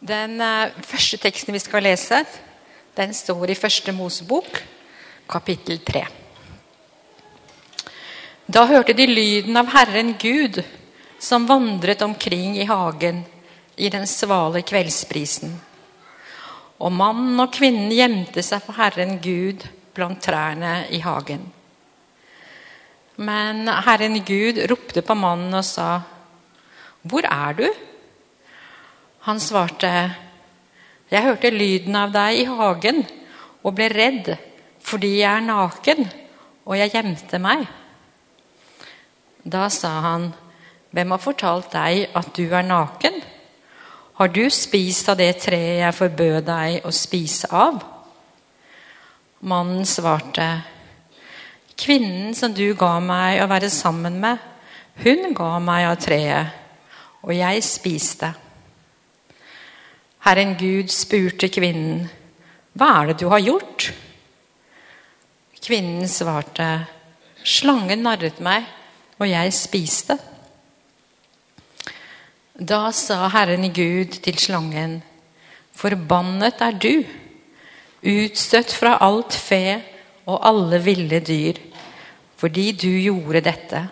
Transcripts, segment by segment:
Den eh, første teksten vi skal lese, den står i Første Mosebok, kapittel 3. Da hørte de lyden av Herren Gud, som vandret omkring i hagen i den svale kveldsprisen. Og mannen og kvinnen gjemte seg for Herren Gud blant trærne i hagen. Men Herren Gud ropte på mannen og sa, 'Hvor er du?' Han svarte, 'Jeg hørte lyden av deg i hagen og ble redd fordi jeg er naken, og jeg gjemte meg.' Da sa han, 'Hvem har fortalt deg at du er naken?' 'Har du spist av det treet jeg forbød deg å spise av?' Mannen svarte, 'Kvinnen som du ga meg å være sammen med, hun ga meg av treet, og jeg spiste.' Herren Gud spurte kvinnen, 'Hva er det du har gjort?' Kvinnen svarte, 'Slangen narret meg, og jeg spiste.' Da sa Herren Gud til slangen, 'Forbannet er du, utstøtt fra alt fe og alle ville dyr, fordi du gjorde dette.'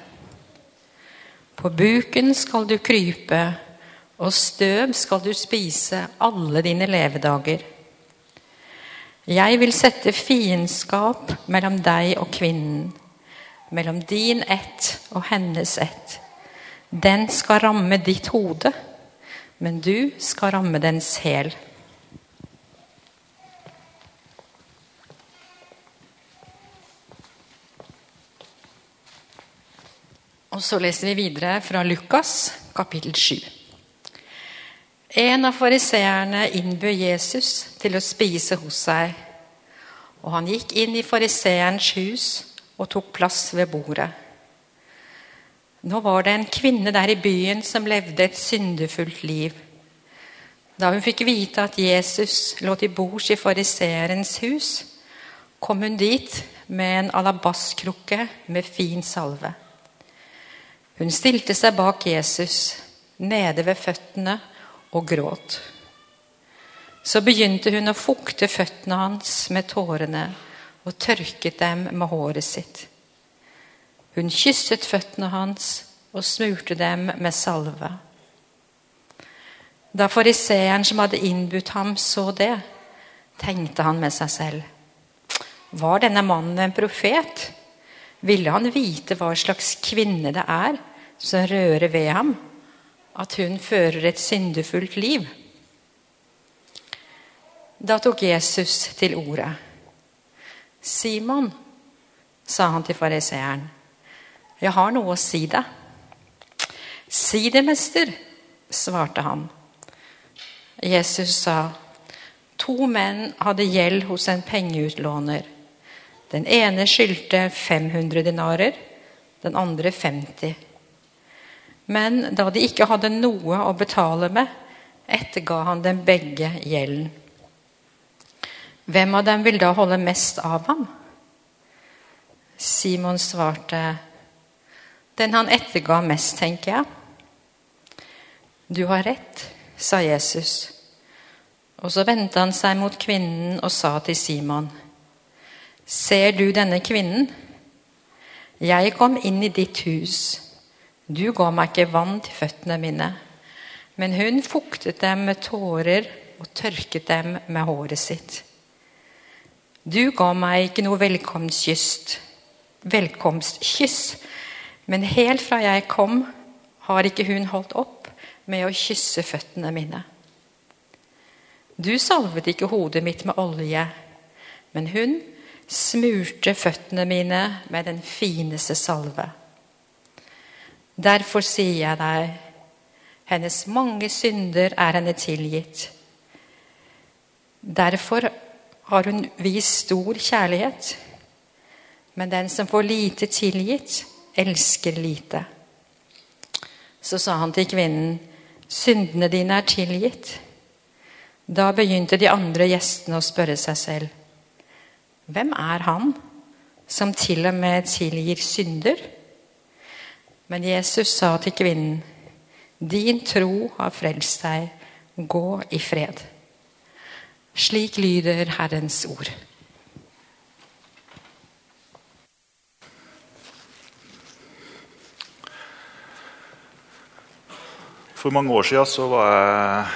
På buken skal du krype og støv skal du spise alle dine levedager. Jeg vil sette fiendskap mellom deg og kvinnen, mellom din ett og hennes ett. Den skal ramme ditt hode, men du skal ramme dens hæl. Og så leser vi videre fra Lukas kapittel 7. En av fariseerne innbød Jesus til å spise hos seg. Og han gikk inn i fariseerens hus og tok plass ved bordet. Nå var det en kvinne der i byen som levde et syndefullt liv. Da hun fikk vite at Jesus lå til bords i fariseerens hus, kom hun dit med en alabasskrukke med fin salve. Hun stilte seg bak Jesus, nede ved føttene og gråt. Så begynte hun å fukte føttene hans med tårene og tørket dem med håret sitt. Hun kysset føttene hans og smurte dem med salve. Da fariseeren som hadde innbudt ham, så det, tenkte han med seg selv. Var denne mannen en profet? Ville han vite hva slags kvinne det er som rører ved ham? At hun fører et syndefullt liv. Da tok Jesus til orde. 'Simon', sa han til fariseeren, 'jeg har noe å si deg.' 'Si det, mester', svarte han. Jesus sa, 'To menn hadde gjeld hos en pengeutlåner.' Den ene skyldte 500 dinarer, den andre 50. Men da de ikke hadde noe å betale med, etterga han dem begge gjelden. Hvem av dem vil da holde mest av ham? Simon svarte, den han etterga mest, tenker jeg. Du har rett, sa Jesus. Og så vendte han seg mot kvinnen og sa til Simon, ser du denne kvinnen? Jeg kom inn i ditt hus. Du ga meg ikke vann til føttene mine, men hun fuktet dem med tårer og tørket dem med håret sitt. Du ga meg ikke noe velkomstkyss, velkomstkyss, men helt fra jeg kom, har ikke hun holdt opp med å kysse føttene mine. Du salvet ikke hodet mitt med olje, men hun smurte føttene mine med den fineste salve. Derfor sier jeg deg, hennes mange synder er henne tilgitt. Derfor har hun vist stor kjærlighet. Men den som får lite tilgitt, elsker lite. Så sa han til kvinnen, syndene dine er tilgitt. Da begynte de andre gjestene å spørre seg selv. Hvem er han som til og med tilgir synder? Men Jesus sa til kvinnen, 'Din tro har frelst deg. gå i fred. Slik lyder Herrens ord. For mange år siden var jeg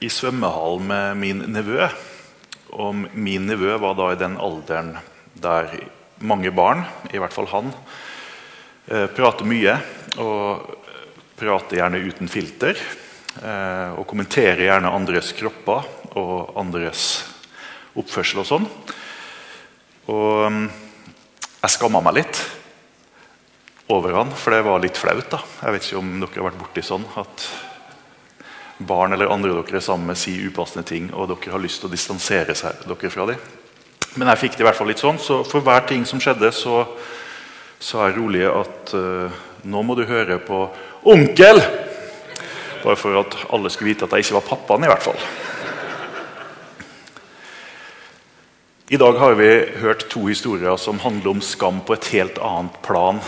i svømmehallen med min nevø. Og min nevø var da i den alderen der mange barn, i hvert fall han, prater mye. Og prater gjerne uten filter. Eh, og kommenterer gjerne andres kropper og andres oppførsel og sånn. Og mm, jeg skamma meg litt over han, for det var litt flaut. da. Jeg vet ikke om dere har vært borti sånn at barn eller andre dere er sammen med sier upassende ting, og dere har lyst til å distansere seg dere fra dem. Men jeg fikk det i hvert fall litt sånn, så for hver ting som skjedde, så sa jeg rolig at uh, nå må du høre på onkel! Bare for at alle skulle vite at jeg ikke var pappaen, i hvert fall. I dag har vi hørt to historier som handler om skam på et helt annet plan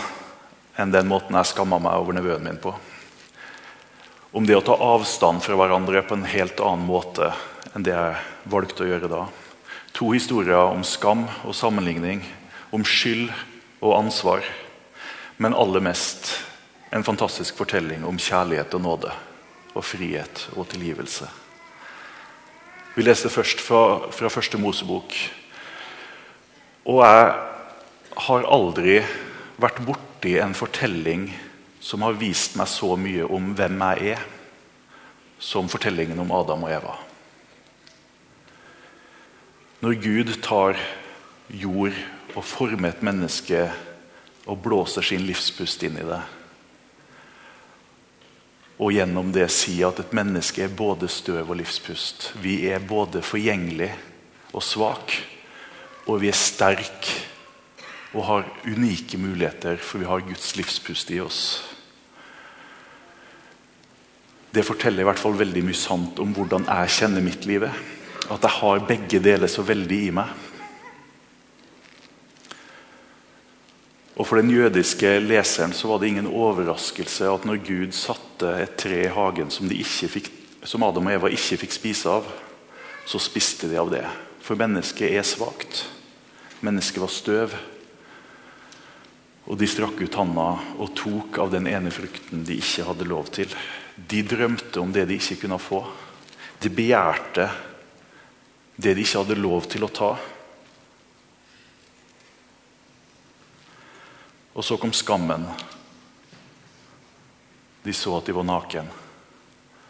enn den måten jeg skamma meg over nevøen min på om det å ta avstand fra hverandre på en helt annen måte enn det jeg valgte å gjøre da. To historier om skam og sammenligning, om skyld og ansvar. Men aller mest en fantastisk fortelling om kjærlighet og nåde. Og frihet og tilgivelse. Vi leste først fra, fra første Mosebok. Og jeg har aldri vært borti en fortelling som har vist meg så mye om hvem jeg er, som fortellingen om Adam og Eva. Når Gud tar jord og forme et menneske og blåser sin livspust inn i det, og gjennom det sier at et menneske er både støv og livspust. Vi er både forgjengelig og svak, og vi er sterk og har unike muligheter, for vi har Guds livspust i oss. Det forteller i hvert fall veldig mye sant om hvordan jeg kjenner mitt liv. At jeg har begge deler så veldig i meg. Og For den jødiske leseren så var det ingen overraskelse at når Gud satte et tre i hagen som, fikk, som Adam og Eva ikke fikk spise av, så spiste de av det. For mennesket er svakt. Mennesket var støv. Og de strakk ut handa og tok av den ene frukten de ikke hadde lov til. De drømte om det de ikke kunne få. De begjærte det de ikke hadde lov til å ta. Og så kom skammen. De så at de var naken.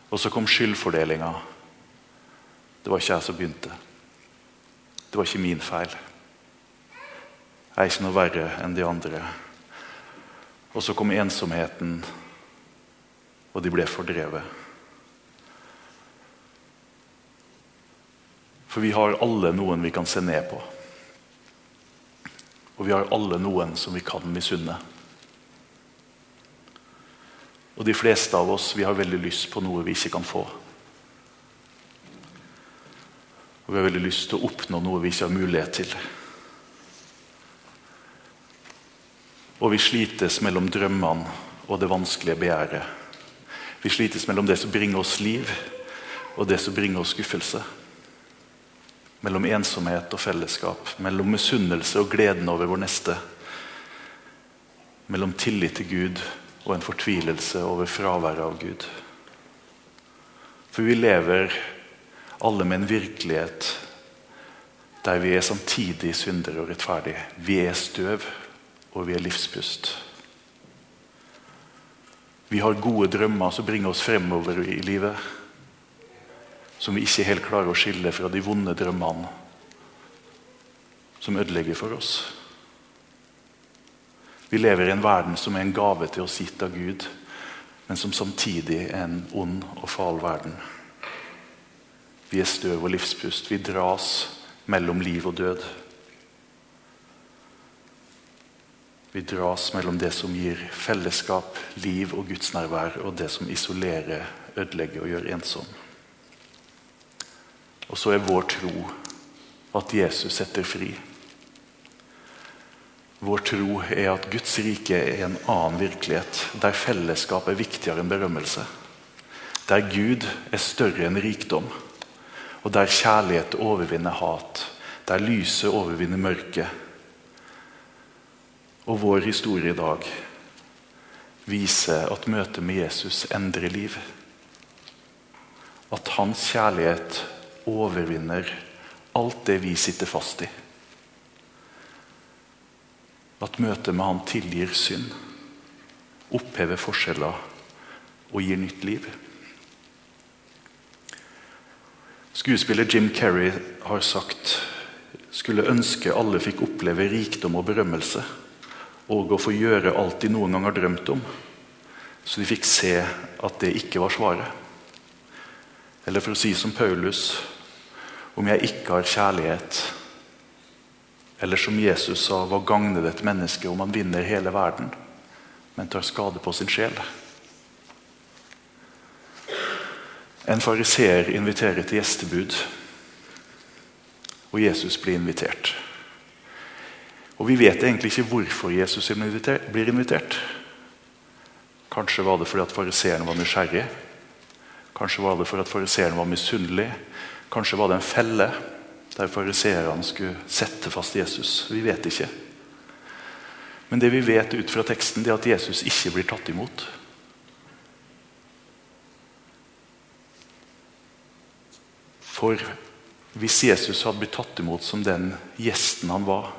Og så kom skyldfordelinga. Det var ikke jeg som begynte. Det var ikke min feil. Jeg er ikke noe verre enn de andre. Og så kom ensomheten og de ble fordrevet. For vi har alle noen vi kan se ned på. Og vi har alle noen som vi kan misunne. Og de fleste av oss vi har veldig lyst på noe vi ikke kan få. Og vi har veldig lyst til å oppnå noe vi ikke har mulighet til. Og vi slites mellom drømmene og det vanskelige begjæret. Vi slites mellom det som bringer oss liv, og det som bringer oss skuffelse. Mellom ensomhet og fellesskap, mellom misunnelse og gleden over vår neste. Mellom tillit til Gud og en fortvilelse over fraværet av Gud. For vi lever alle med en virkelighet der vi er samtidig syndere og rettferdige. Vi er støv, og vi er livspust. Vi har gode drømmer som bringer oss fremover i livet. Som vi ikke helt klarer å skille fra de vonde drømmene som ødelegger for oss. Vi lever i en verden som er en gave til oss gitt av Gud, men som samtidig er en ond og fal verden. Vi er støv og livspust. Vi dras mellom liv og død. Vi dras mellom det som gir fellesskap, liv og gudsnærvær, og det som isolerer, ødelegger og gjør ensom. Og så er vår tro at Jesus setter fri. Vår tro er at Guds rike er en annen virkelighet, der fellesskap er viktigere enn berømmelse. Der Gud er større enn rikdom, og der kjærlighet overvinner hat. Der lyset overvinner mørket. Og vår historie i dag viser at møtet med Jesus endrer liv. At hans kjærlighet overvinner alt det vi sitter fast i. At møtet med han tilgir synd, opphever forskjeller og gir nytt liv. Skuespiller Jim Kerry har sagt skulle ønske alle fikk oppleve rikdom og berømmelse, og å få gjøre alt de noen gang har drømt om, så de fikk se at det ikke var svaret. Eller for å si som Paulus om jeg ikke har kjærlighet, eller som Jesus sa, hva gagner det et menneske om han vinner hele verden, men tar skade på sin sjel? En fariseer inviterer til gjestebud, og Jesus blir invitert. Og Vi vet egentlig ikke hvorfor Jesus blir invitert. Kanskje var det fordi at fariseeren var nysgjerrig. Kanskje var det for at fariseeren var misunnelig. Kanskje var det en felle der fariseerne skulle sette fast Jesus. Vi vet ikke. Men det vi vet ut fra teksten, det er at Jesus ikke blir tatt imot. For hvis Jesus hadde blitt tatt imot som den gjesten han var,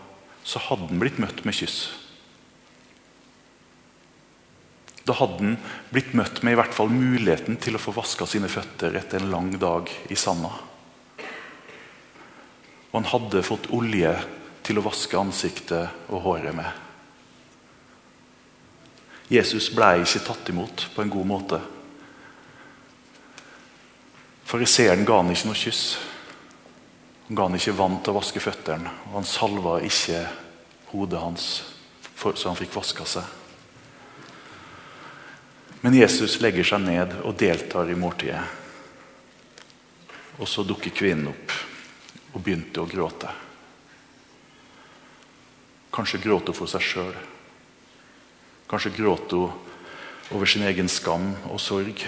så hadde han blitt møtt med kyss. Da hadde han blitt møtt med i hvert fall muligheten til å få vaska sine føtter etter en lang dag i sanda. Og han hadde fått olje til å vaske ansiktet og håret med. Jesus ble ikke tatt imot på en god måte. Fariseeren ga han ikke noe kyss. Han ga han ikke vann til å vaske føttene, og han salva ikke hodet hans så han fikk vaska seg. Men Jesus legger seg ned og deltar i måltidet. Og så dukker kvinnen opp og begynte å gråte. Kanskje gråte for seg sjøl. Kanskje gråte over sin egen skam og sorg.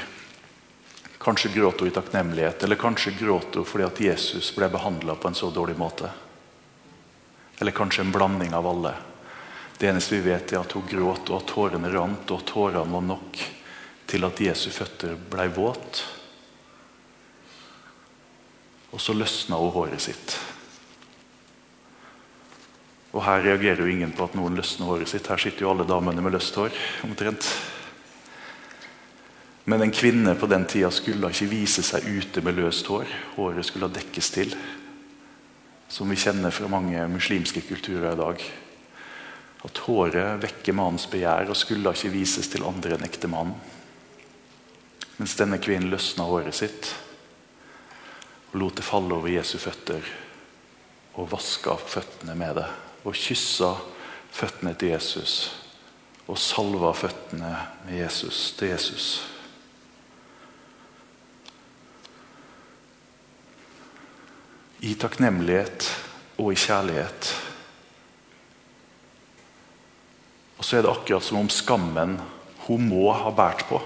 Kanskje gråte hun i takknemlighet, eller kanskje gråte hun fordi at Jesus ble behandla på en så dårlig måte. Eller kanskje en blanding av alle. Det eneste vi vet, er at hun gråt, og at tårene rant, og tårene var nok til at Jesu føtter ble våt og så løsna hun håret sitt. Og Her reagerer jo ingen på at noen løsner håret sitt. Her sitter jo alle damene med løst hår. omtrent. Men en kvinne på den tida skulle ikke vise seg ute med løst hår. Håret skulle dekkes til. Som vi kjenner fra mange muslimske kulturer i dag. At håret vekker mannens begjær og skulle ikke vises til andre enn ektemannen. Mens denne kvinnen løsna håret sitt og lot det falle over Jesu føtter og vaska føttene med det. Og kyssa føttene til Jesus og salva føttene med Jesus til Jesus. I takknemlighet og i kjærlighet. Og så er det akkurat som om skammen hun må ha båret på,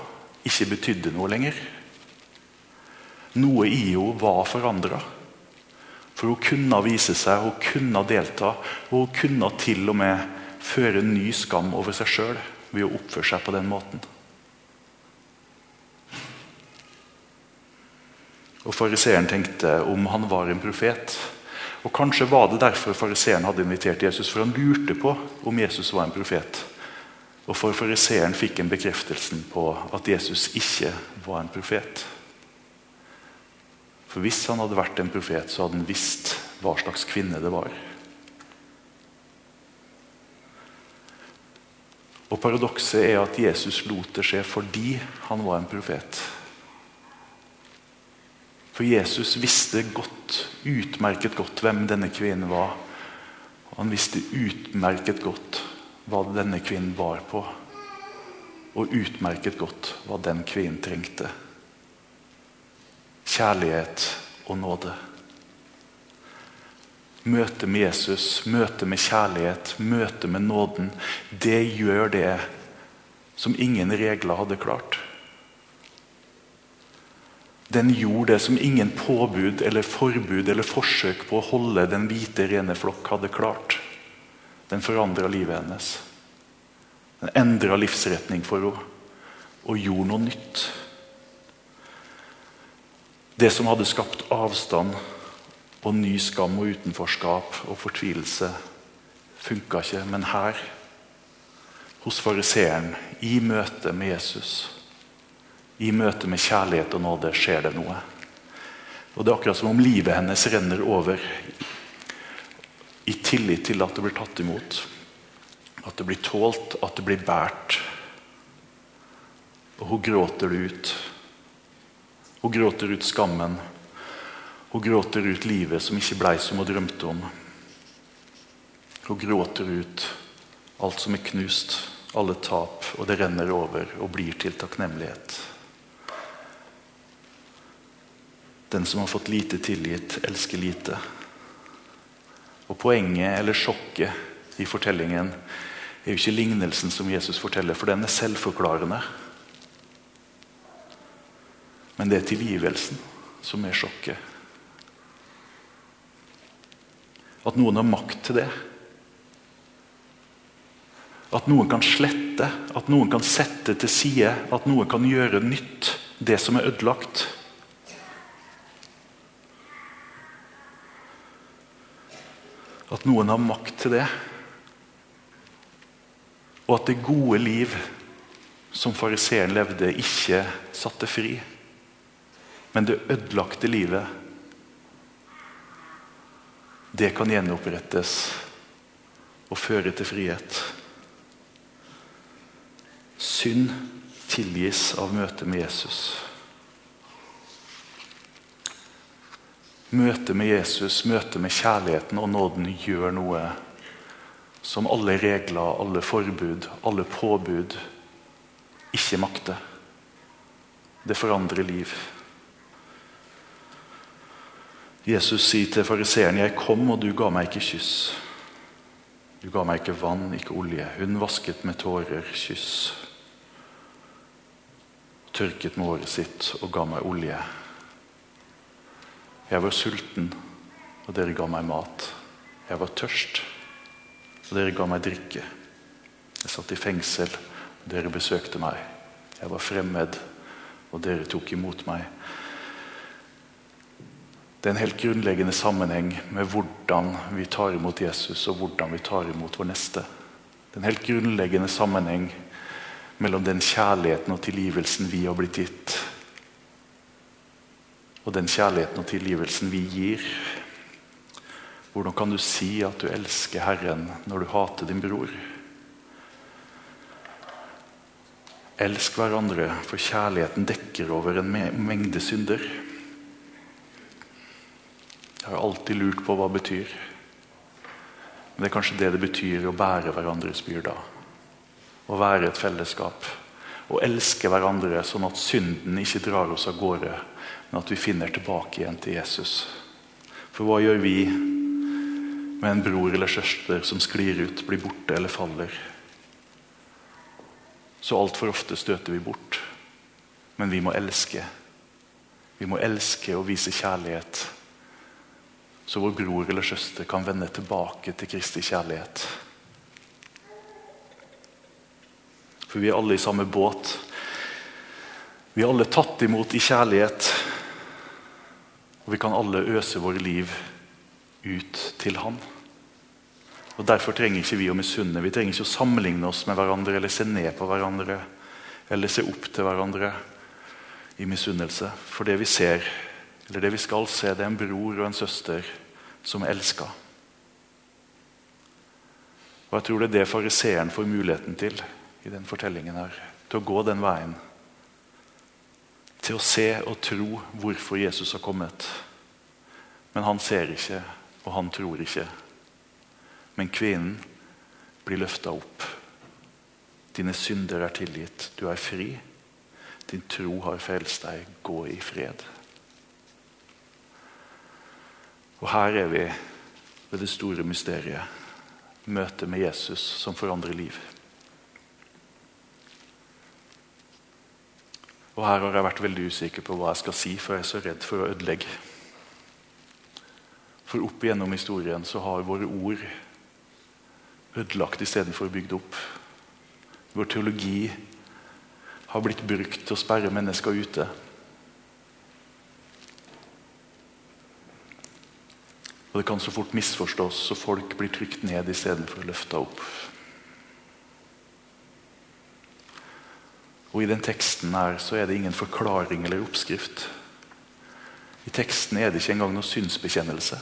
ikke betydde noe lenger. Noe i henne var forandra. For hun kunne vise seg, hun kunne delta. Og hun kunne til og med føre ny skam over seg sjøl ved å oppføre seg på den måten. Og Fariseeren tenkte om han var en profet. Og Kanskje var det derfor fariseeren hadde invitert Jesus, for han lurte på om Jesus var en profet. Og for Fariseeren fikk en bekreftelsen på at Jesus ikke var en profet. For hvis han hadde vært en profet, så hadde han visst hva slags kvinne det var. Og Paradokset er at Jesus lot det skje fordi han var en profet. For Jesus visste godt, utmerket godt hvem denne kvinnen var. Han visste utmerket godt hva denne kvinnen var på. Og utmerket godt hva den kvinnen trengte kjærlighet og nåde. Møte med Jesus, møte med kjærlighet, møte med nåden, det gjør det som ingen regler hadde klart. Den gjorde det som ingen påbud eller forbud eller forsøk på å holde den hvite, rene flokk hadde klart. Den forandra livet hennes. Den endra livsretning for henne og gjorde noe nytt. Det som hadde skapt avstand og ny skam og utenforskap og fortvilelse, funka ikke. Men her, hos fariseeren, i møte med Jesus i møte med kjærlighet og nåde skjer det noe. Og Det er akkurat som om livet hennes renner over i tillit til at det blir tatt imot. At det blir tålt, at det blir båret. Og hun gråter det ut. Hun gråter ut skammen. Hun gråter ut livet som ikke blei som hun drømte om. Hun gråter ut alt som er knust, alle tap, og det renner over og blir til takknemlighet. Den som har fått lite tilgitt, elsker lite. Og Poenget eller sjokket i fortellingen er jo ikke lignelsen som Jesus forteller, for den er selvforklarende. Men det er tilgivelsen som er sjokket. At noen har makt til det. At noen kan slette, at noen kan sette til side, at noen kan gjøre nytt det som er ødelagt. At noen har makt til det. Og at det gode liv som fariseeren levde, ikke satte fri. Men det ødelagte livet, det kan gjenopprettes og føre til frihet. Synd tilgis av møtet med Jesus. Møtet med Jesus, møtet med kjærligheten og nåden gjør noe som alle regler, alle forbud, alle påbud ikke makter. Det forandrer liv. Jesus sier til fariseeren, 'Jeg kom, og du ga meg ikke kyss.' 'Du ga meg ikke vann, ikke olje.' Hun vasket med tårer kyss. Tørket med håret sitt og ga meg olje. Jeg var sulten, og dere ga meg mat. Jeg var tørst, og dere ga meg drikke. Jeg satt i fengsel, og dere besøkte meg. Jeg var fremmed, og dere tok imot meg. Det er en helt grunnleggende sammenheng med hvordan vi tar imot Jesus og hvordan vi tar imot vår neste. Det er en helt grunnleggende sammenheng mellom den kjærligheten og tilgivelsen vi har blitt gitt, og den kjærligheten og tilgivelsen vi gir. Hvordan kan du si at du elsker Herren når du hater din bror? Elsk hverandre, for kjærligheten dekker over en mengde synder. Jeg har alltid lurt på hva det betyr. Men det er kanskje det det betyr å bære hverandres byrder. Å være et fellesskap. Å elske hverandre sånn at synden ikke drar oss av gårde men at vi finner tilbake igjen til Jesus. For hva gjør vi med en bror eller søster som sklir ut, blir borte eller faller? Så altfor ofte støter vi bort. Men vi må elske. Vi må elske og vise kjærlighet. Så vår bror eller søster kan vende tilbake til Kristi kjærlighet. For vi er alle i samme båt. Vi er alle tatt imot i kjærlighet. Og vi kan alle øse våre liv ut til Han. Og Derfor trenger ikke vi å misunne. Vi trenger ikke å sammenligne oss med hverandre eller se ned på hverandre eller se opp til hverandre i misunnelse. For det vi ser, eller det vi skal se, det er en bror og en søster som er elska. Og Jeg tror det er det fariseeren får muligheten til i den fortellingen her. Til å gå den veien til å se og tro hvorfor Jesus har kommet. Men han ser ikke, og han tror ikke. Men kvinnen blir løfta opp. Dine synder er tilgitt. Du er fri. Din tro har frelst deg. Gå i fred. Og her er vi ved det store mysteriet. Møtet med Jesus som forandrer liv. Og her har jeg vært veldig usikker på hva jeg skal si, for jeg er så redd for å ødelegge. For opp igjennom historien så har våre ord ødelagt istedenfor bygd opp. Vår teologi har blitt brukt til å sperre mennesker ute. Og det kan så fort misforstås, så folk blir trykt ned istedenfor løfta opp. Og I den teksten her så er det ingen forklaring eller oppskrift. I teksten er det ikke engang noe synsbekjennelse.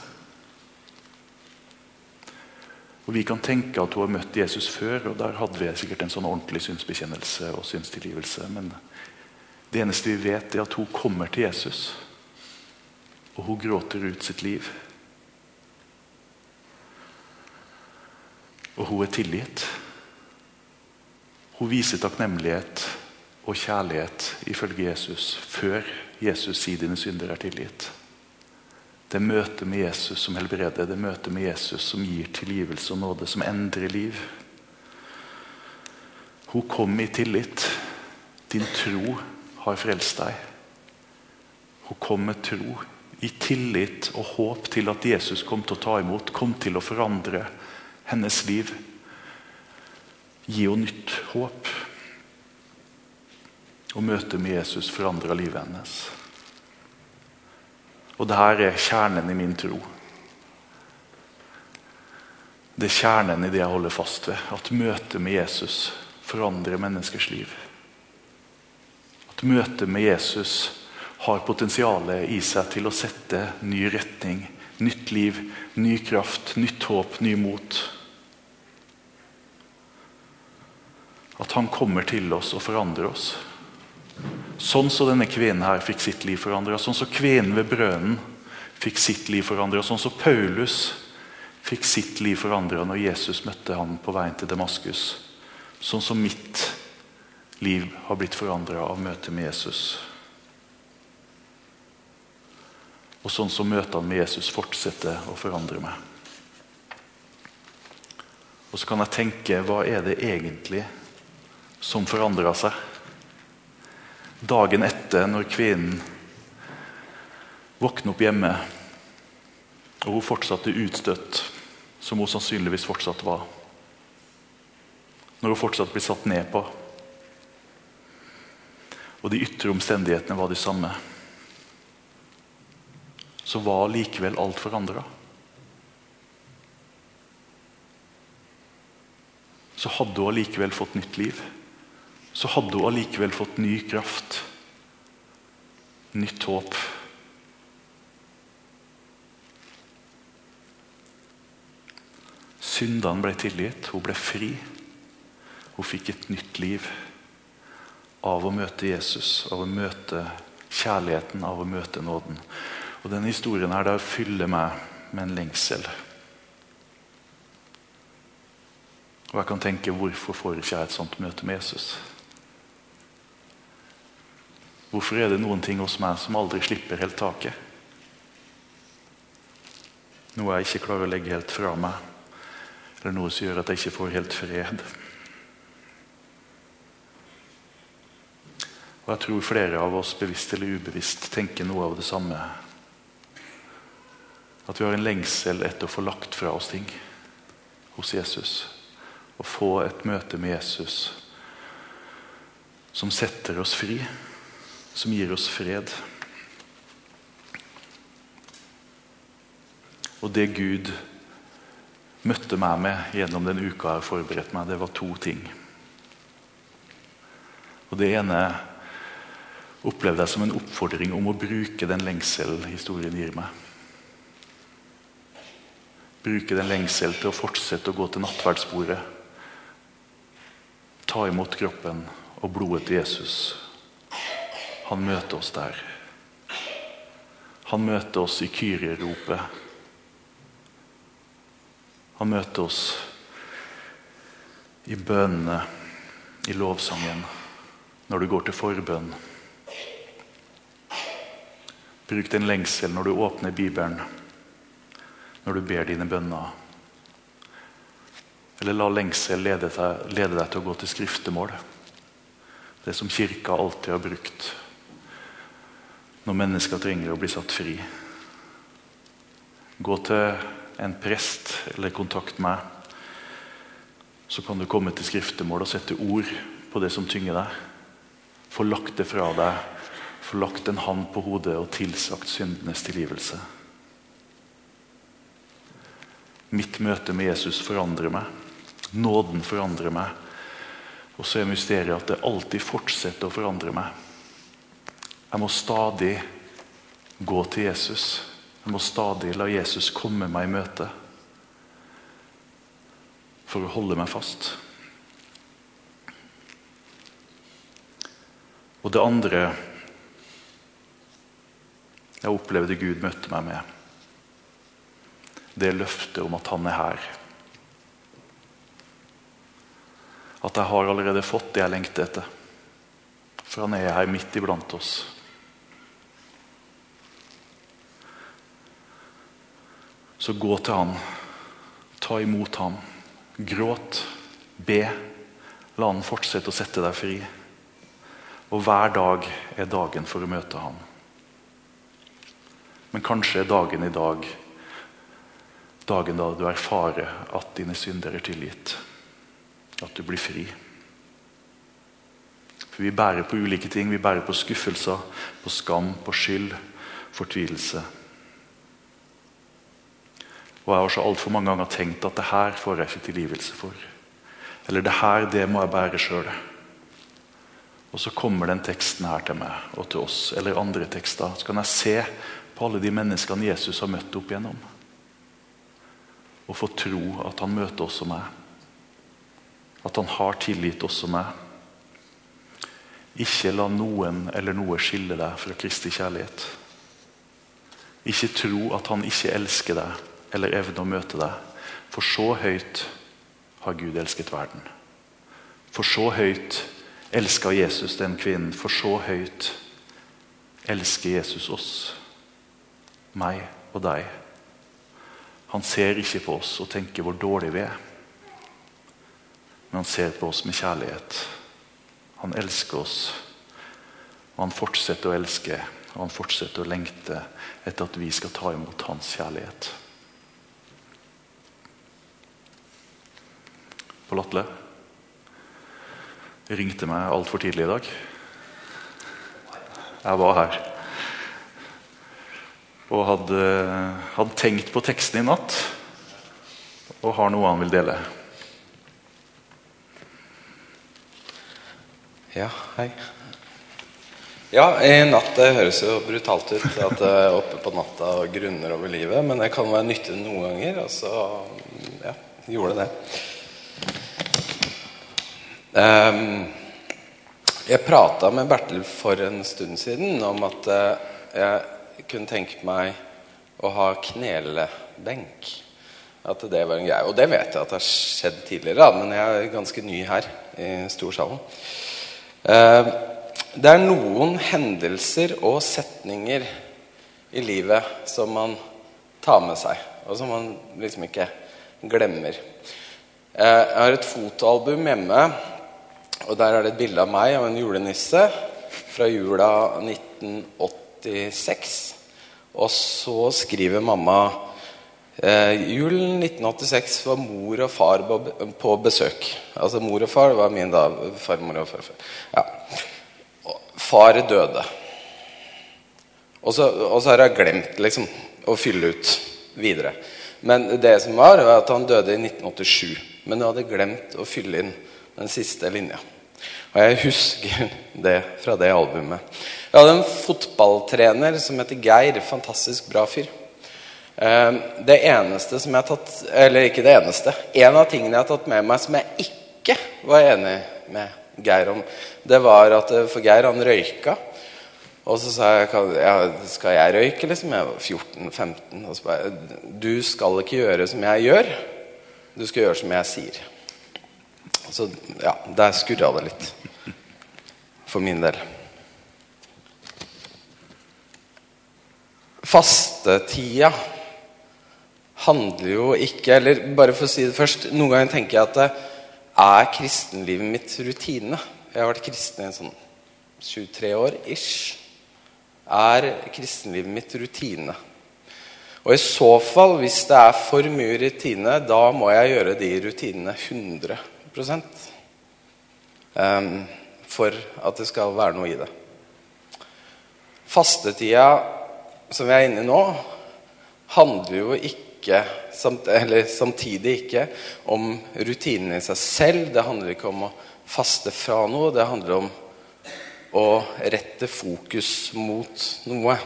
Og Vi kan tenke at hun har møtt Jesus før, og der hadde vi sikkert en sånn ordentlig synsbekjennelse og synstilgivelse. Men det eneste vi vet, er at hun kommer til Jesus, og hun gråter ut sitt liv. Og hun er tilgitt. Hun viser takknemlighet og kjærlighet ifølge Jesus før Jesus sier dine synder er tilgitt. Det møtet med Jesus som helbreder, det møtet med Jesus som gir tilgivelse og nåde, som endrer liv. Hun kom i tillit. Din tro har frelst deg. Hun kom med tro, i tillit og håp til at Jesus kom til å ta imot, kom til å forandre hennes liv. Gi henne nytt håp. Og møtet med Jesus forandra livet hennes. Og dette er kjernen i min tro. Det er kjernen i det jeg holder fast ved. At møtet med Jesus forandrer menneskers liv. At møtet med Jesus har potensialet i seg til å sette ny retning, nytt liv, ny kraft, nytt håp, ny mot. At han kommer til oss og forandrer oss. Sånn som denne kvinnen her fikk sitt liv forandra. Sånn som kvinnen ved brønnen fikk sitt liv forandra. Sånn som Paulus fikk sitt liv forandra når Jesus møtte ham på veien til Damaskus. Sånn som mitt liv har blitt forandra av møtet med Jesus. Og sånn som møtene med Jesus fortsetter å forandre meg. Og så kan jeg tenke hva er det egentlig som forandra seg? Dagen etter, når kvinnen våkner opp hjemme, og hun fortsatt er utstøtt, som hun sannsynligvis fortsatt var. Når hun fortsatt blir satt ned på. Og de ytre omstendighetene var de samme. Så var likevel alt forandra. Så hadde hun allikevel fått nytt liv så hadde hun allikevel fått ny kraft. Nytt håp. Syndene ble tilgitt, hun ble fri. Hun fikk et nytt liv av å møte Jesus, av å møte kjærligheten, av å møte nåden. Og Denne historien her, der fyller meg med en lengsel. Og jeg kan tenke hvorfor får ikke jeg et sånt møte med Jesus? Hvorfor er det noen ting hos meg som aldri slipper helt taket? Noe jeg ikke klarer å legge helt fra meg, eller noe som gjør at jeg ikke får helt fred. Og Jeg tror flere av oss, bevisst eller ubevisst, tenker noe av det samme. At vi har en lengsel etter å få lagt fra oss ting hos Jesus. Å få et møte med Jesus som setter oss fri som gir oss fred. Og det Gud møtte meg med gjennom den uka jeg har forberedt meg, det var to ting. Og Det ene opplevde jeg som en oppfordring om å bruke den lengsel historien gir meg. Bruke den lengsel til å fortsette å gå til nattverdsbordet. Ta imot kroppen og blodet til Jesus han møter oss der. Han møter oss i Kyrie-ropet. Han møter oss i bønnene, i lovsangen, når du går til forbønn. Bruk den lengsel når du åpner Bibelen, når du ber dine bønner. Eller la lengsel lede deg, lede deg til å gå til skriftemål. Det som Kirka alltid har brukt når mennesker trenger å bli satt fri. Gå til en prest eller kontakt meg. Så kan du komme til skriftemål og sette ord på det som tynger deg. Få lagt det fra deg, få lagt en hand på hodet og tilsagt syndenes tilgivelse. Mitt møte med Jesus forandrer meg. Nåden forandrer meg. Og så er mysteriet at det alltid fortsetter å forandre meg. Jeg må stadig gå til Jesus. Jeg må stadig la Jesus komme meg i møte for å holde meg fast. Og det andre jeg opplevde Gud møtte meg med, det løftet om at han er her. At jeg har allerede fått det jeg lengter etter. For han er her midt iblant oss. Så gå til han. Ta imot ham. Gråt. Be. La han fortsette å sette deg fri. Og hver dag er dagen for å møte ham. Men kanskje er dagen i dag dagen da du erfarer at dine synder er tilgitt. At du blir fri. For Vi bærer på ulike ting. Vi bærer på skuffelser, på skam, på skyld, fortvilelse. Og Jeg har så altfor mange ganger tenkt at det her får jeg ikke tilgivelse for. Eller det her, det må jeg bære sjøl. Og så kommer den teksten her til meg og til oss, eller andre tekster. Så kan jeg se på alle de menneskene Jesus har møtt opp igjennom. Og få tro at han møter også meg. At han har tilgitt også meg. Ikke la noen eller noe skille deg fra Kristi kjærlighet. Ikke tro at han ikke elsker deg eller evne å møte deg. For så høyt har Gud elsket verden. For så høyt elska Jesus den kvinnen. For så høyt elsker Jesus oss, meg og deg. Han ser ikke på oss og tenker hvor dårlige vi er. Men han ser på oss med kjærlighet. Han elsker oss. Og han fortsetter å elske og han fortsetter å lengte etter at vi skal ta imot hans kjærlighet. Pål De ringte meg altfor tidlig i dag. Jeg var her. Og hadde, hadde tenkt på teksten i natt. Og har noe han vil dele. Ja, hei. Ja, i natt det høres jo brutalt ut at jeg er oppe på natta og grunner over livet, men det kan være nyttig noen ganger, og så ja, gjorde det. Um, jeg prata med Bertil for en stund siden om at uh, jeg kunne tenke meg å ha knelebenk. At det var en greie. Og det vet jeg at det har skjedd tidligere, men jeg er ganske ny her i storsalen. Uh, det er noen hendelser og setninger i livet som man tar med seg, og som man liksom ikke glemmer. Eh, jeg har et fotoalbum hjemme, og der er det et bilde av meg og en julenisse fra jula 1986. Og så skriver mamma eh, julen 1986 var mor og far på besøk. Altså mor og far var min da, farmor og farfar. Ja far døde. Og så, og så, har jeg glemt liksom, å fylle ut videre. Men det som var, var at han døde i 1987. Men du hadde glemt å fylle inn den siste linja. Og jeg husker det fra det albumet. Jeg hadde en fotballtrener som heter Geir. Fantastisk bra fyr. Eh, det eneste som jeg har tatt Eller ikke det eneste. En av tingene jeg har tatt med meg som jeg ikke var enig med Geir om, det var at eh, For Geir, han røyka. Og så sa jeg ja, skal jeg røyke, liksom? Jeg var 14-15. Og så bare Du skal ikke gjøre som jeg gjør. Du skal gjøre som jeg sier. Så ja, der skurra det litt. For min del. Fastetida handler jo ikke Eller bare for å si det først Noen ganger tenker jeg at er kristenlivet mitt rutine. Jeg har vært kristen i sånn 23 år ish. Er kristenlivet mitt rutine? Og i så fall, hvis det er for mye rutine, da må jeg gjøre de rutinene 100 um, for at det skal være noe i det. Fastetida som vi er inne i nå, handler jo ikke eller samtidig ikke om rutinene i seg selv. Det handler ikke om å faste fra noe. Det handler om å rette fokus mot noe.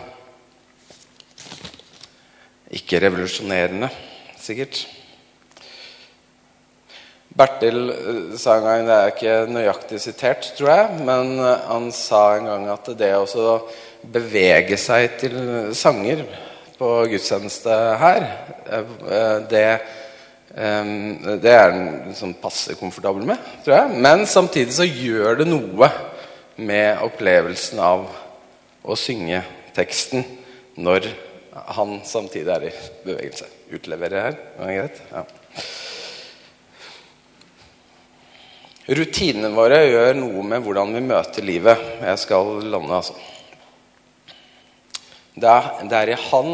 Ikke revolusjonerende, sikkert. Bertil eh, sa en gang, det er ikke nøyaktig sitert, tror jeg, men eh, han sa en gang at det å bevege seg til sanger på gudstjeneste her, eh, det, det er han sånn passe komfortabel med, tror jeg. Men samtidig så gjør det noe med opplevelsen av å synge teksten når han samtidig er i bevegelse. Utleverer her. Er det greit? Ja. Rutinene våre gjør noe med hvordan vi møter livet. Jeg skal lande, altså. Det er, det er, i Han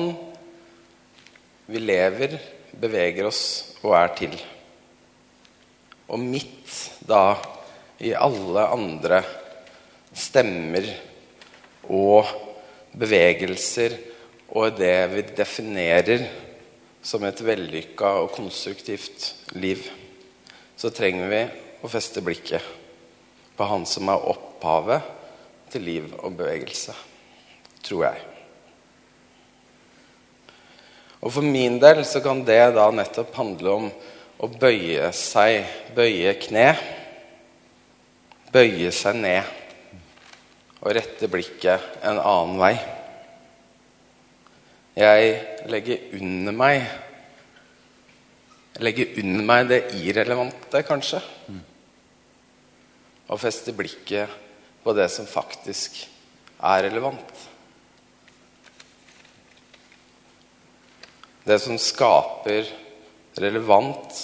vi lever, beveger oss og er til. Og midt da i alle andre stemmer og bevegelser og det vi definerer som et vellykka og konstruktivt liv, så trenger vi å feste blikket på han som er opphavet til liv og bevegelse. Tror jeg. Og For min del så kan det da nettopp handle om å bøye seg, bøye kne. Bøye seg ned og rette blikket en annen vei. Jeg legger under meg Jeg under meg det irrelevante, kanskje. Og fester blikket på det som faktisk er relevant. Det som skaper relevant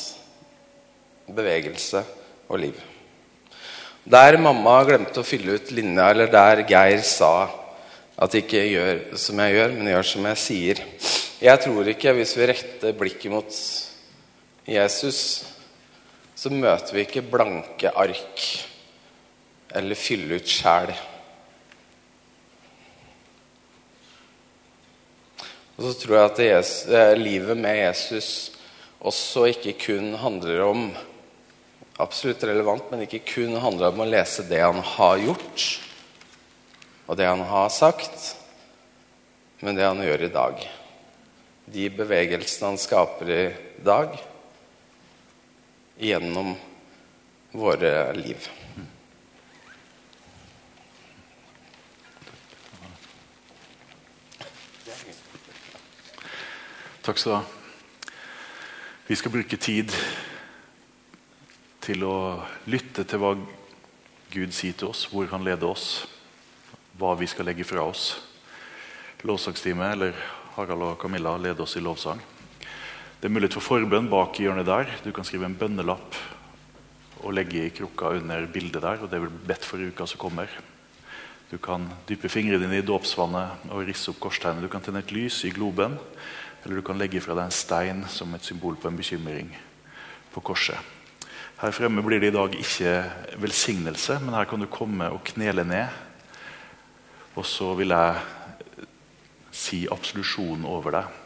bevegelse og liv. Der mamma glemte å fylle ut linja, eller der Geir sa at jeg ikke gjør som jeg gjør, men gjør som jeg sier. Jeg tror ikke hvis vi retter blikket mot Jesus, så møter vi ikke blanke ark eller fylle ut sjæl. Og så tror jeg at eh, livet med Jesus også ikke kun handler om Absolutt relevant, men ikke kun handler om å lese det han har gjort og det han har sagt, men det han gjør i dag. De bevegelsene han skaper i dag gjennom våre liv. Takk skal du ha. Vi skal bruke tid til å lytte til hva Gud sier til oss, hvor han leder oss hva vi skal legge fra oss. Lovsangstime, eller Harald og Camilla leder oss i lovsang. Det er mulighet for forbønn bak i hjørnet der. Du kan skrive en bønnelapp og legge i krukka under bildet der. og Det blir bli bedt for uka som kommer. Du kan dyppe fingrene dine i dåpsvannet og risse opp korstegnet. Du kan tenne et lys i globen, eller du kan legge fra deg en stein som et symbol på en bekymring på korset. Her fremme blir det i dag ikke velsignelse, men her kan du komme og knele ned og så vil jeg si absolusjonen over deg.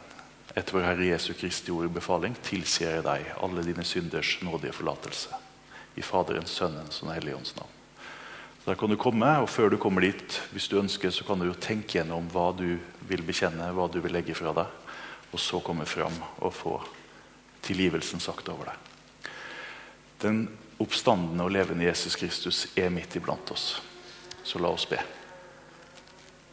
Etter vår Herre Jesu Kristi ord befaling tilsier jeg deg alle dine synders nådige forlatelse. I Faderens, Sønnens og Den hellige ånds navn. Der kan du komme, og Før du kommer dit, hvis du ønsker, så kan du jo tenke gjennom hva du vil bekjenne, hva du vil legge fra deg. Og så komme fram og få tilgivelsen sagt over deg. Den oppstandende og levende Jesus Kristus er midt iblant oss. Så la oss be.